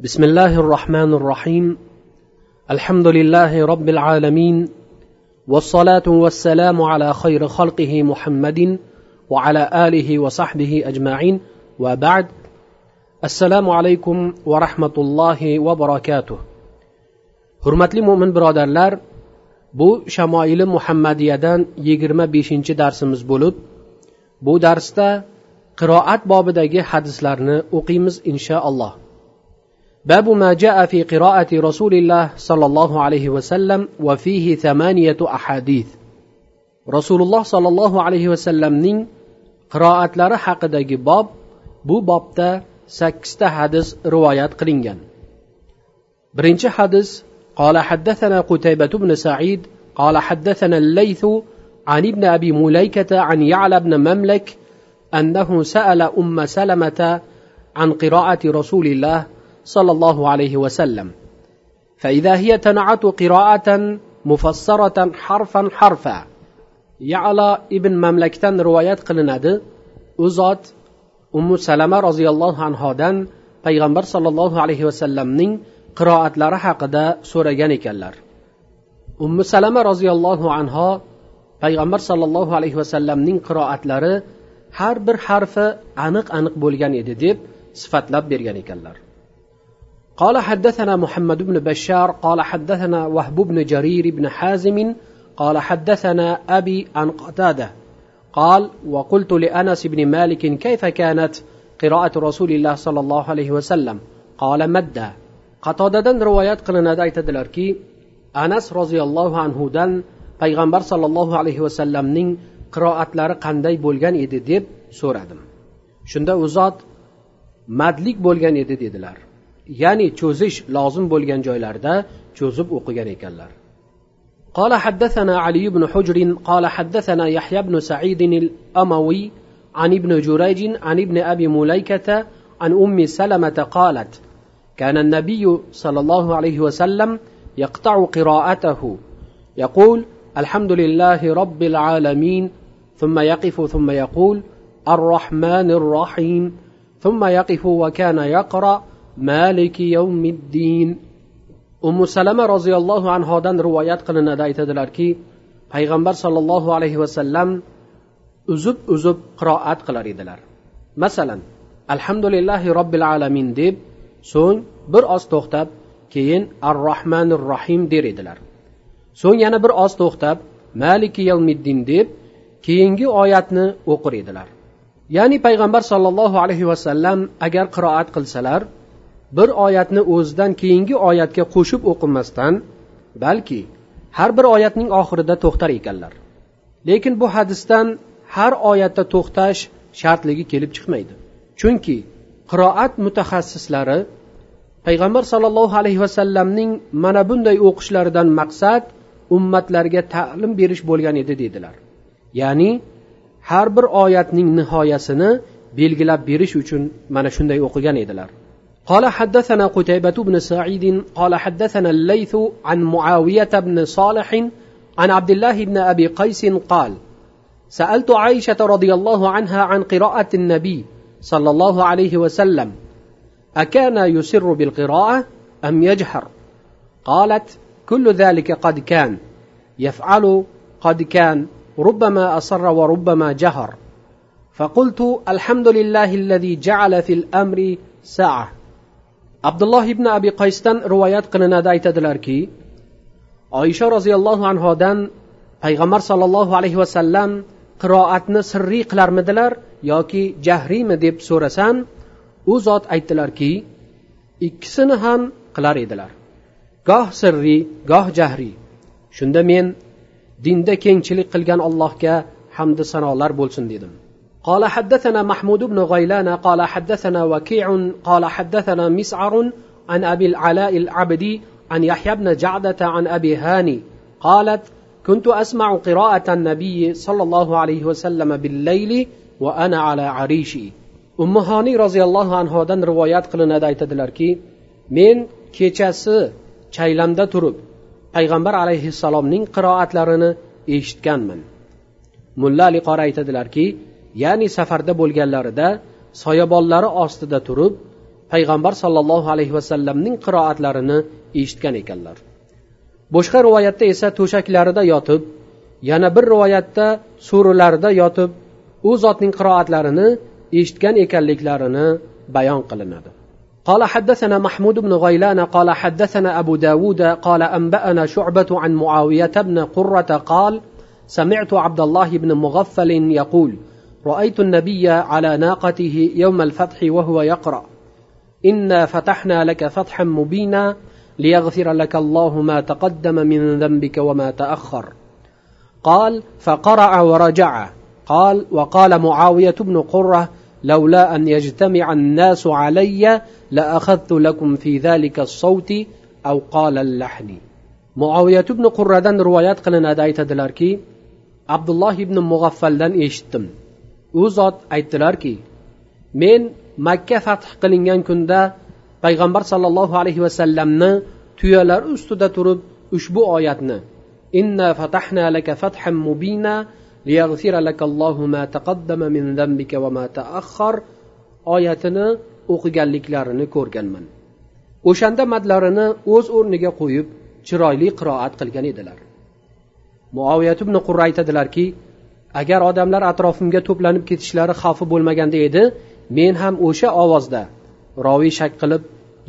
بسم الله الرحمن الرحيم الحمد لله رب العالمين والصلاه والسلام على خير خلقه محمد وعلى اله وصحبه اجمعين وبعد السلام عليكم ورحمه الله وبركاته hurmatli mo'min birodarlar bu shamoili muhammadiyadan yigirma beshinchi darsimiz bo'lib bu darsda qiroat bobidagi hadislarni o'qiymiz inshaalloh باب ما جاء في قراءة رسول الله صلى الله عليه وسلم وفيه ثمانية أحاديث. رسول الله صلى الله عليه وسلم نين قراءة لرى حق باب بو بابتا سكست حدث روايات قلنجان برنش حدث قال حدثنا قتيبة بن سعيد قال حدثنا الليث عن ابن أبي مليكة عن يعلى بن مملك أنه سأل أم سلمة عن قراءة رسول الله صلى الله عليه وسلم فإذا هي تنعت قراءة مفسرة حرفا حرفا يعلى ابن مملكتن روايات قلنادي أزات أم سلمة رضي الله عنها payg'ambar sollallohu alayhi vasallamning qiroatlari haqida so'ragan ekanlar ummu salama roziyallohu anho payg'ambar sollallohu alayhi vasallamning qiroatlari har bir harfi aniq aniq bo'lgan edi deb sifatlab bergan ekanlar قال حدثنا محمد بن بشار قال حدثنا وهب بن جرير بن حازم قال حدثنا أبي عن قتادة قال وقلت لأنس بن مالك كيف كانت قراءة رسول الله صلى الله عليه وسلم قال مدّا qatodadan rivoyat qilinadi aytadilarki anas roziyallohu anhudan payg'ambar sollallohu alayhi vasallamning qiroatlari qanday bo'lgan edi deb so'radim shunda u zot madlik bo'lgan edi dedilar ya'ni cho'zish lozim bo'lgan joylarda cho'zib o'qigan ekanlar. قال حدثنا علي بن حجر قال حدثنا يحيى بن سعيد الأموي عن ابن جريج عن ابن أبي مليكة عن أم سلمة قالت كان النبي صلى الله عليه وسلم يقطع قراءته يقول الحمد لله رب العالمين ثم يقف ثم يقول الرحمن الرحيم ثم يقف وكان يقرأ maliki yawmiddin. Umu salama roziyallohu anhodan rivoyat qilinadi. Aytadilarki payg'ambar sollallohu alayhi vasallam uzib uzib qiroat qilar edilar. Masalan alhamdulillahi robbil alamin deb so'ng bir oz to'xtab keyin ar rohmanir rohim der edilar. So'ng yana bir oz to'xtab maliki yavmiddin deb keyingi oyatni o'qir edilar. Ya'ni payg'ambar sollallohu alayhi vasallam agar qiroat qilsalar bir oyatni o'zidan keyingi oyatga qo'shib o'qimasdan balki har bir oyatning oxirida to'xtar ekanlar. Lekin bu hadisdan har oyatda to'xtash shartligi kelib chiqmaydi. Chunki qiroat mutaxassislari payg'ambar sollallohu alayhi vasallamning mana bunday o'qishlaridan maqsad ummatlarga ta'lim berish bo'lgan edi dedilar. Ya'ni har bir oyatning nihoyasini belgilab berish uchun mana shunday o'qigan edilar. قال حدثنا قتيبة بن سعيد قال حدثنا الليث عن معاوية بن صالح عن عبد الله بن أبي قيس قال سألت عائشة رضي الله عنها عن قراءة النبي صلى الله عليه وسلم أكان يسر بالقراءة أم يجهر؟ قالت كل ذلك قد كان يفعل قد كان ربما أصر وربما جهر. فقلت الحمد لله الذي جعل في الأمر ساعة. Abdulloh ibn abi qaysdan rivoyat qilinadi aytadilarki oysha roziyallohu anhodan payg'ambar sollallohu alayhi vasallam qiroatni sirriy qilarmidilar yoki jahriymi deb so'rasam u zot aytdilarki ikkisini ham qilar edilar. Goh sirriy goh jahriy shunda men dinda kengchilik qilgan allohga hamdu sanolar bo'lsin dedim. قال حدثنا محمود بن غيلان قال حدثنا وكيع قال حدثنا مسعر عن ابي العلاء العبدي عن يحيى بن جعدة عن ابي هاني قالت كنت اسمع قراءة النبي صلى الله عليه وسلم بالليل وانا على عريشي ام هاني رضي الله عنه dan rivoyat qilinadi aytadilarki men kechasi chaylamda turib payg'ambar alayhissalomning qiroatlarini eshitganman mulla ali qori aytadilarki ya'ni safarda bo'lganlarida soyabonlari ostida turib payg'ambar sollallohu alayhi vasallamning qiroatlarini eshitgan ekanlar boshqa rivoyatda esa to'shaklarida yotib yana bir rivoyatda so'rilarida yotib u zotning qiroatlarini eshitgan ekanliklarini bayon qilinadi قال حدثنا محمود بن غيلان قال حدثنا أبو داود قال أنبأنا شعبة عن معاوية بن قرة قال سمعت عبد الله بن مغفل يقول رأيت النبي على ناقته يوم الفتح وهو يقرأ. إنا فتحنا لك فتحا مبينا ليغفر لك الله ما تقدم من ذنبك وما تأخر. قال فقرأ ورجع. قال وقال معاوية بن قرة لولا أن يجتمع الناس علي لأخذت لكم في ذلك الصوت أو قال اللحن. معاوية بن قرة روايات قلنا دايت دلاركي. عبد الله بن مغفلdan eshitdim u zot aytdilarki men makka fath qilingan kunda payg'ambar sollallohu alayhi vasallamni tuyalar ustida turib ushbu oyatni inna fatahna laka fathan mubina liyaghfira lakallohu ma taqaddama min dhanbika va ma ta'akhkhar oyatini o'qiganliklarini ko'rganman. O'shanda madlarini o'z o'rniga qo'yib chiroyli qiroat qilgan edilar. Muoviyat ibn qurra aytadilarki agar odamlar atrofimga to'planib ketishlari xavfi bo'lmaganda edi men ham o'sha ovozda roviy shak qilib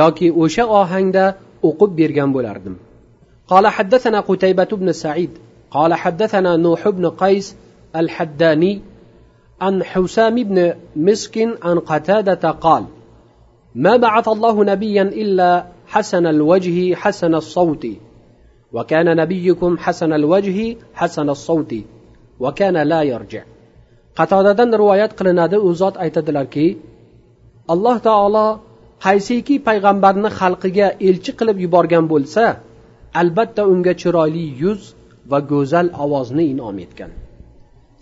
yoki o'sha ohangda o'qib bergan bo'lardim قال حدثنا قتيبة بن سعيد قال حدثنا نوح بن قيس الحداني عن حسام بن مسك عن قتادة قال ما بعث الله نبيا إلا حسن الوجه حسن الصوت وكان نبيكم حسن الوجه حسن الصوت وكان لا يرجع qatodadan rivoyat qilinadi u zot aytadilarki alloh taolo qaysiki payg'ambarni xalqiga elchi qilib yuborgan bo'lsa albatta unga chiroyli yuz va go'zal ovozni inom etgan.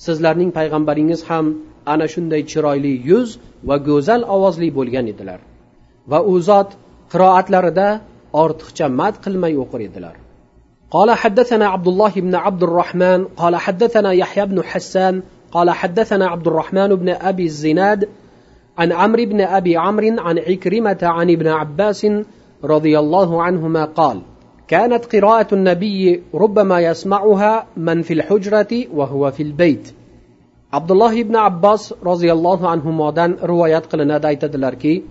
Sizlarning payg'ambaringiz ham ana shunday chiroyli yuz va go'zal ovozli bo'lgan edilar va u zot qiroatlarida ortiqcha mad qilmay o'qir edilar. قال حدثنا عبد الله بن عبد الرحمن قال حدثنا يحيى بن حسان قال حدثنا عبد الرحمن بن أبي الزناد عن عمرو بن أبي عمرو عن عكرمة عن ابن عباس رضي الله عنهما قال كانت قراءة النبي ربما يسمعها من في الحجرة وهو في البيت. عبد الله بن عباس رضي الله عنهما دان روايات قلنا aytadilarki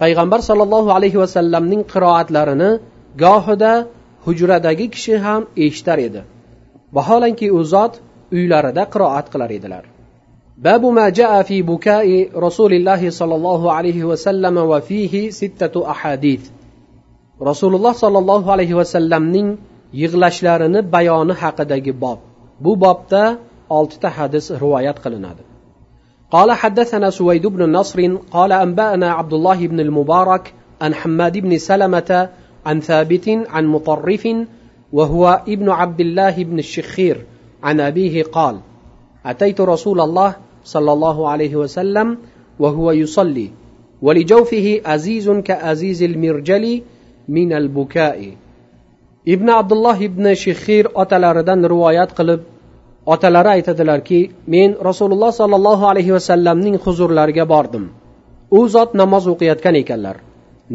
payg'ambar sollallohu alayhi vasallamning qiroatlarini gohida hujradagi kishi ham eshitar edi vaholanki u zot uylarida qiroat qilar edilar باب ما جاء في بكاء رسول الله صلى الله عليه وسلم وفيه ستة أحاديث rasululloh sollallohu alayhi vasallamning yig'lashlarini bayoni haqidagi bob bu bobda oltita hadis rivoyat qilinadi قال حدثنا سويد بن نصر قال أنبأنا عبد الله بن المبارك عن حماد بن سلمة عن ثابت عن مطرف وهو ابن عبد الله بن الشخير عن أبيه قال أتيت رسول الله صلى الله عليه وسلم وهو يصلي ولجوفه أزيز كأزيز المرجل من البكاء ibn abdulloh ibn shihir otalaridan rivoyat qilib otalari aytadilarki men rasululloh sollallohu alayhi vasallamning huzurlariga bordim u zot namoz o'qiyotgan ekanlar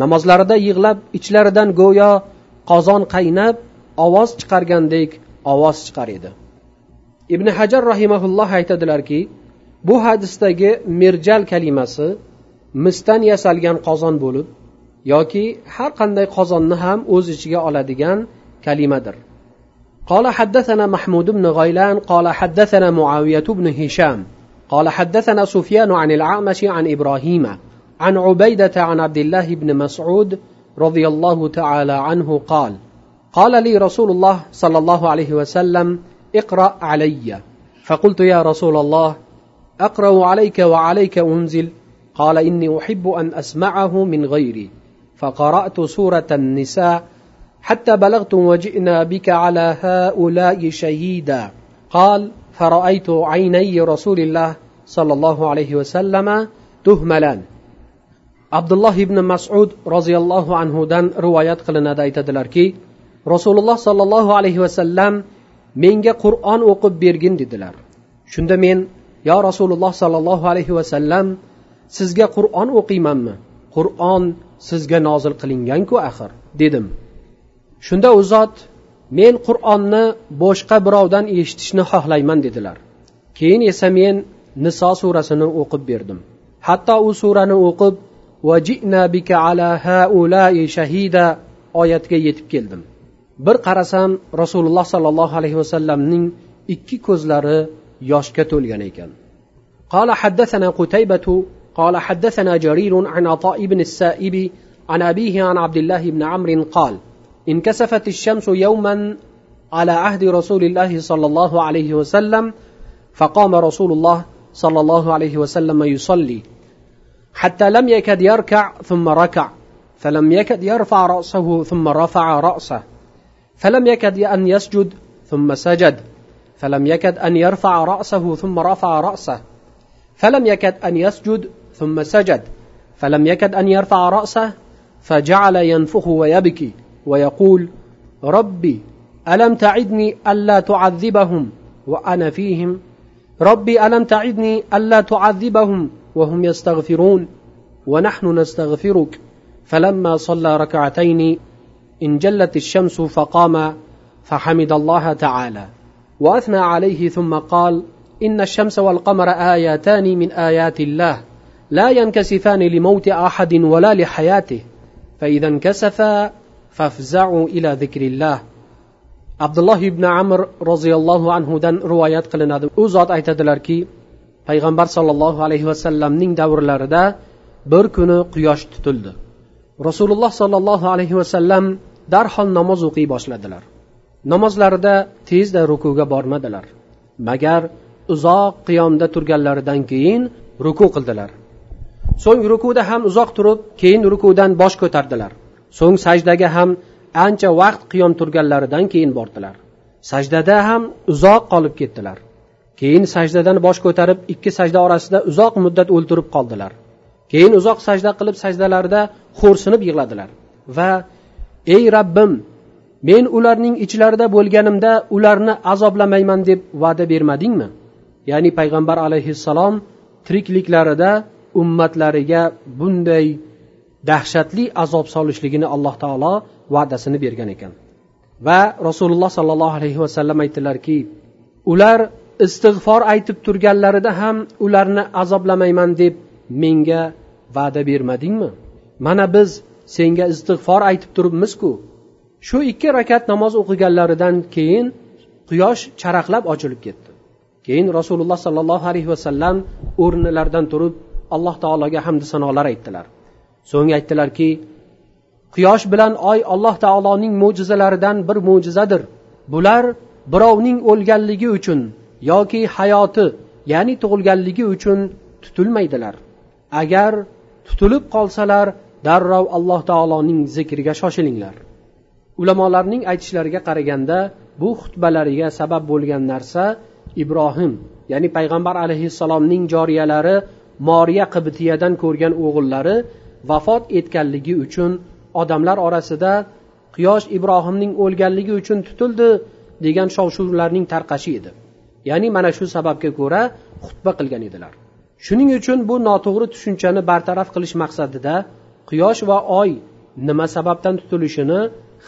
namozlarida yig'lab ichlaridan go'yo qozon qaynab ovoz chiqargandek ovoz chiqar edi ibn hajar rahimaulloh aytadilarki bu hadisdagi merjal kalimasi misdan yasalgan qozon bo'lib yoki har qanday qozonni ham o'z ichiga oladigan kalimadir قال حدثنا محمود بن غيلان قال حدثنا معاوية بن هشام قال حدثنا سفيان عن الأعمش عن إبراهيم عن عبيدة عن عبد الله بن مسعود رضي الله تعالى عنه قال قال لي رسول الله صلى الله عليه وسلم اقرأ علي. فقلت يا رسول الله أقرأ عليك وعليك أنزل. قال إني أحب أن أسمعه من غيري. فقرأت سورة النساء حتى بلغت وجئنا بك على هؤلاء شهيدا. قال فرأيت عيني رسول الله صلى الله عليه وسلم تهملان. Abdulloh ibn masud roziyallohu anhudan rivoyat qilinadi. Aytadilarki rasululloh sollallohu alayhi vasallam menga qur'on o'qib bergin dedilar. Shunda men yo rasululloh sollallohu alayhi vasallam sizga qur'on o'qiymanmi? Qur'on sizga nozil qilinganku axir dedim. Shunda u zot men qur'onni boshqa birovdan eshitishni xohlayman dedilar. Keyin esa men niso surasini o'qib berdim. Hatto u surani o'qib bika ala haulai shahida oyatiga yetib keldim bir qarasam rasululloh sollallohu alayhi vasallamning ikki ko'zlari yoshga to'lgan ekan قال حدثنا قتيبة قال حدثنا جرير عن عطاء بن السائب عن أبيه عن عبد الله بن عمرو قال انكسفت الشمس يوما على عهد رسول الله صلى الله عليه وسلم فقام رسول الله صلى الله عليه وسلم يصلي حتى لم يكد يركع ثم ركع. فلم يكد يرفع رأسه ثم رفع رأسه. فلم يكد أن يسجد ثم سجد. فلم يكد أن يرفع رأسه ثم رفع رأسه. فلم يكد أن يسجد ثم سجد. فلم يكد أن يرفع رأسه فجعل ينفخ ويبكي ويقول ربي ألم تعدني ألا تعذبهم وأنا فيهم؟ ربي ألم تعدني ألا تعذبهم وهم يستغفرون ونحن نستغفرك. فلما صلى ركعتين انجلت الشمس فقام فحمد الله تعالى. وأثنى عليه ثم قال إن الشمس والقمر آياتان من آيات الله. لا ينكسفان لموت أحد ولا لحياته. فإذا انكسفا فافزعوا إلى ذكر الله. abdulloh ibn amr roziyallohu anhudan rivoyat qilinadi u zot aytadilarki payg'ambar sollallohu alayhi vasallamning davrlarida bir kuni quyosh tutildi. Rasululloh sollallohu alayhi vasallam darhol namoz o'qiy boshladilar. Namozlarida tezda rukuga bormadilar. Magar uzoq qiyomda turganlaridan keyin ruku qildilar. So'ng rukuda ham uzoq turib keyin rukudan bosh ko'tardilar. So'ng sajdaga ham ancha vaqt qiyom turganlaridan keyin bordilar. Sajdada ham uzoq qolib ketdilar. Keyin sajdadan bosh ko'tarib ikki sajda orasida uzoq muddat o'ltirib qoldilar. Keyin uzoq sajda qilib sajdalarida xo'rsinib yig'ladilar. Va ey rabbim men ularning ichlarida bo'lganimda ularni azoblamayman deb va'da bermadingmi? Ya'ni payg'ambar alayhissalom tirikliklarida ummatlariga bunday dahshatli azob solishligini alloh taolo va'dasini bergan ekan. Va rasululloh sollallohu alayhi vasallam aytdilarki ular istig'for aytib turganlarida ham ularni azoblamayman deb menga va'da bermadingmi? Mana biz senga istig'for aytib turibmizku. Shu ikki rakat namoz o'qiganlaridan keyin quyosh charaqlab ochilib ketdi. Keyin rasululloh sollallohu alayhi vasallam o'rnilaridan turib alloh taologa hamdu sanolar aytdilar. So'ng aytdilarki quyosh bilan oy alloh taoloning mo'jizalaridan bir mo'jizadir. Bular birovning o'lganligi uchun yoki hayoti ya'ni tug'ilganligi uchun tutilmaydilar. Agar tutilib qolsalar darrov alloh taoloning zikriga shoshilinglar. Ulamolarning aytishlariga qaraganda bu xutbalariga sabab bo'lgan narsa ibrohim ya'ni payg'ambar alayhissalomning joriyalari moriya qibtiyadan ko'rgan o'g'illari vafot etganligi uchun odamlar orasida quyosh ibrohimning o'lganligi uchun tutildi degan shov shuvlarning tarqashi edi. Ya'ni mana shu sababga ko'ra xutba qilgan edilar. Shuning uchun bu noto'g'ri tushunchani bartaraf qilish maqsadida quyosh va oy nima sababdan tutilishini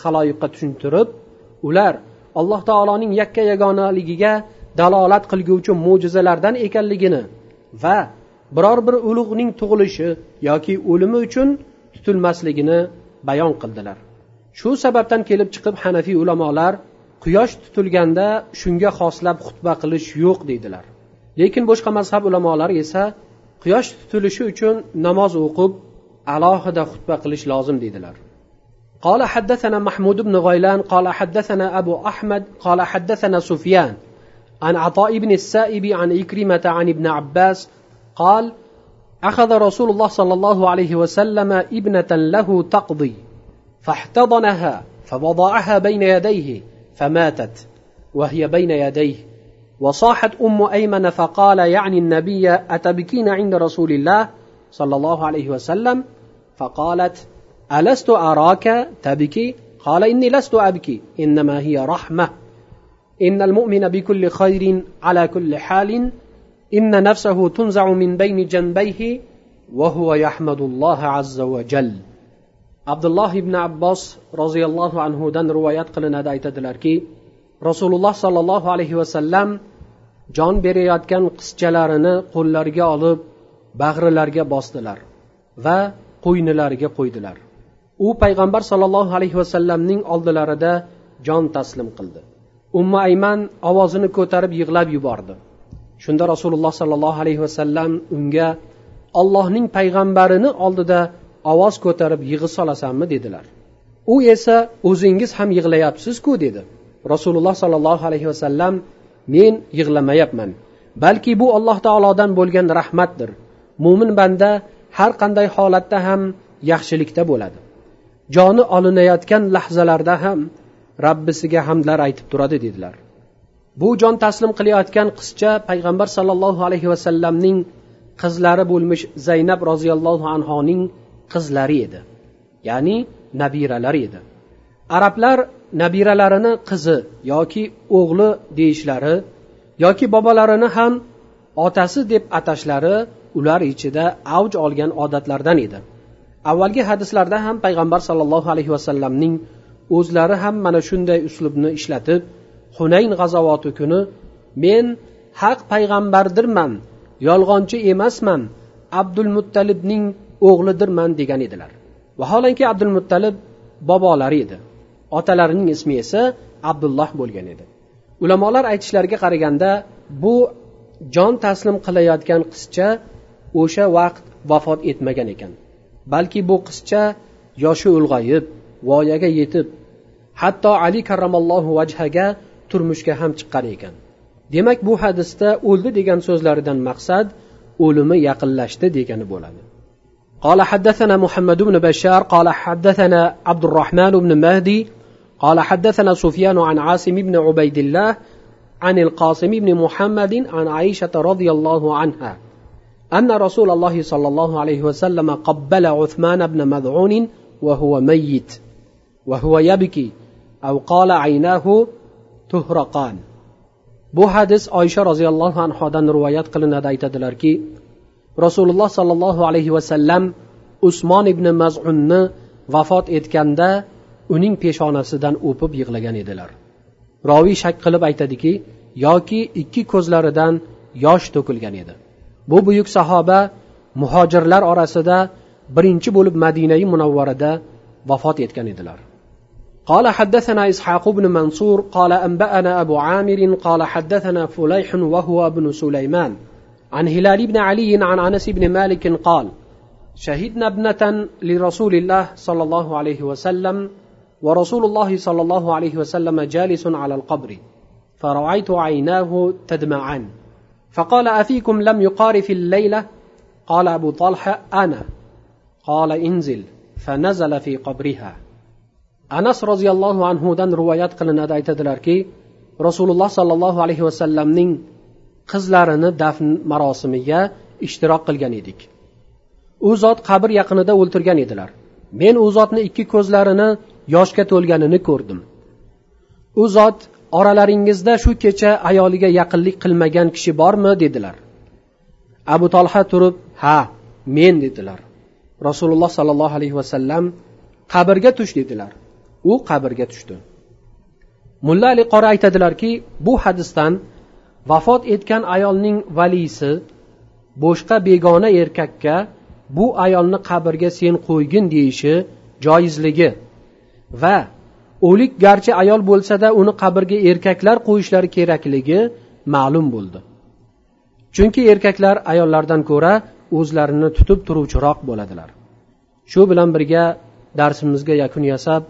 haloyiqqa tushuntirib ular alloh taoloning yakka yagonaligiga dalolat qilguvchi mo'jizalardan ekanligini va biror bir ulug'ning tug'ilishi yoki o'limi uchun tutilmasligini bayon qildilar. Shu sababdan kelib chiqib hanafiy ulamolar quyosh tutilganda shunga xoslab xutba qilish yo'q deydilar lekin boshqa mazhab ulamolari esa quyosh tutilishi uchun namoz o'qib alohida xutba qilish lozim deydilar قال حدثنا محمود بن غيلان قال حدثنا أبو أحمد قال حدثنا سفيان عن عطاء بن السائب عن إكرمة عن ابن عباس قال أخذ رسول الله صلى الله عليه وسلم ابنة له تقضي فاحتضنها فوضعها بين يديه فماتت وهي بين يديه. وصاحت أم أيمن فقال يعني النبي أتبكين عند رسول الله صلى الله عليه وسلم؟ فقالت ألست أراك تبكي؟ قال إني لست أبكي إنما هي رحمة. إن المؤمن بكل خير على كل حال إن نفسه تنزع من بين جنبيه وهو يحمد الله عز وجل. Abdulloh ibn abbos roziyallohu anhudan rivoyat qilinadi aytadilarki rasululloh sollallohu alayhi vasallam jon berayotgan qizchalarini qo'llariga olib bag'rilariga bosdilar va qo'ynilariga qo'ydilar. U payg'ambar sollallohu alayhi vasallamning oldilarida jon taslim qildi. Umma ayman ovozini ko'tarib yig'lab yubordi. Shunda rasululloh sollallohu alayhi vasallam unga ollohning payg'ambarini oldida ovoz ko'tarib yig'i solasanmi dedilar. U esa o'zingiz ham yig'layapsizku dedi. Rasululloh sollallohu alayhi vasallam men yig'lamayapman balki bu alloh taolodan bo'lgan rahmatdir. Mo'min banda har qanday holatda ham yaxshilikda bo'ladi. Joni olinayotgan lahzalarda ham rabbisiga hamdlar aytib turadi dedilar. Bu jon taslim qilayotgan qizcha payg'ambar sollallohu alayhi vasallamning qizlari bo'lmish zaynab roziyallohu anhoning qizlari edi ya'ni nabiralari edi. Arablar nabiralarini qizi yoki o'g'li deyishlari yoki bobolarini ham otasi deb atashlari ular ichida avj olgan odatlardan edi. Avvalgi hadislarda ham payg'ambar sollallohu alayhi vasallamning o'zlari ham mana shunday uslubni ishlatib hunayn g'azovoti kuni men haq payg'ambardirman yolg'onchi emasman abdul muttalibning o'g'lidirman degan edilar. Vaholanki abdul muttalib bobolari edi. Otalarining ismi esa abdulloh bo'lgan edi. Ulamolar aytishlariga qaraganda bu jon taslim qilayotgan qizcha o'sha vaqt vafot etmagan ekan. Balki bu qizcha yoshi ulg'ayib voyaga yetib hatto ali karramallohu vajhaga turmushga ham chiqqan ekan. Demak bu hadisda o'ldi degan so'zlaridan maqsad o'limi yaqinlashdi degani bo'ladi. قال حدثنا محمد بن بشار قال حدثنا عبد الرحمن بن مهدي قال حدثنا سفيان عن عاصم بن عبيد الله عن القاسم بن محمد عن عائشة رضي الله عنها أن رسول الله صلى الله عليه وسلم قبل عثمان بن مذعون وهو ميت وهو يبكي أو قال عيناه تهرقان. Bu hadis oysha roziyallohu anhodan rivoyat qilinadi aytadilarki rasululloh sollallohu alayhi vasallam usmon ibn mazunni vafot etganda uning peshonasidan o'pib yig'lagan edilar roviy shak qilib aytadiki yoki ikki ko'zlaridan yosh to'kilgan edi bu buyuk sahoba muhojirlar orasida birinchi bo'lib madinai munavvarada vafot etgan edilar قال حدثنا إسحاق بن منصور قال أنبأنا أبو عامر قال حدثنا فليح وهو ابن سليمان عن هلال بن علي عن أنس بن مالك قال شهدنا ابنة لرسول الله صلى الله عليه وسلم ورسول الله صلى الله عليه وسلم جالس على القبر فرأيت عيناه تدمعان. فقال أفيكم لم يقارف الليلة قال أبو طلحة أنا. قال انزل. فنزل في قبرها. anas roziyallohu anhudan rivoyat qilinadi aytadilarki rasululloh sollallohu alayhi vasallamning qizlarini dafn marosimiga ishtirok qilgan edik. U zot qabr yaqinida o'ltirgan edilar. Men u zotni ikki ko'zlarini yoshga to'lganini ko'rdim. U zot oralaringizda shu kecha ayoliga yaqinlik qilmagan kishi bormi dedilar. Abu tolha turib ha men dedilar. Rasululloh sollallohu alayhi vasallam qabrga tush dedilar. U qabrga tushdi. Mulla ali qori aytadilarki bu hadisdan vafot etgan ayolning valisi boshqa begona erkakka bu ayolni qabrga sen qo'ygin deyishi joizligi va o'lik garchi ayol bo'lsada uni qabrga erkaklar qo'yishlari kerakligi ma'lum bo'ldi. Chunki erkaklar ayollardan ko'ra o'zlarini tutib turuvchiroq bo'ladilar. Shu bilan birga darsimizga yakun yasab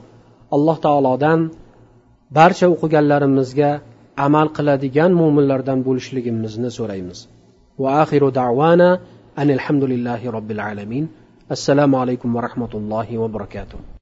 alloh taolodan barcha o'qiganlarimizga amal qiladigan mo'minlardan bo'lishligimizni so'raymiz. Va axiru davana anilhamdulillahi robbil alamin. Assalomu alaykum va rahmatullohi va barakatuh.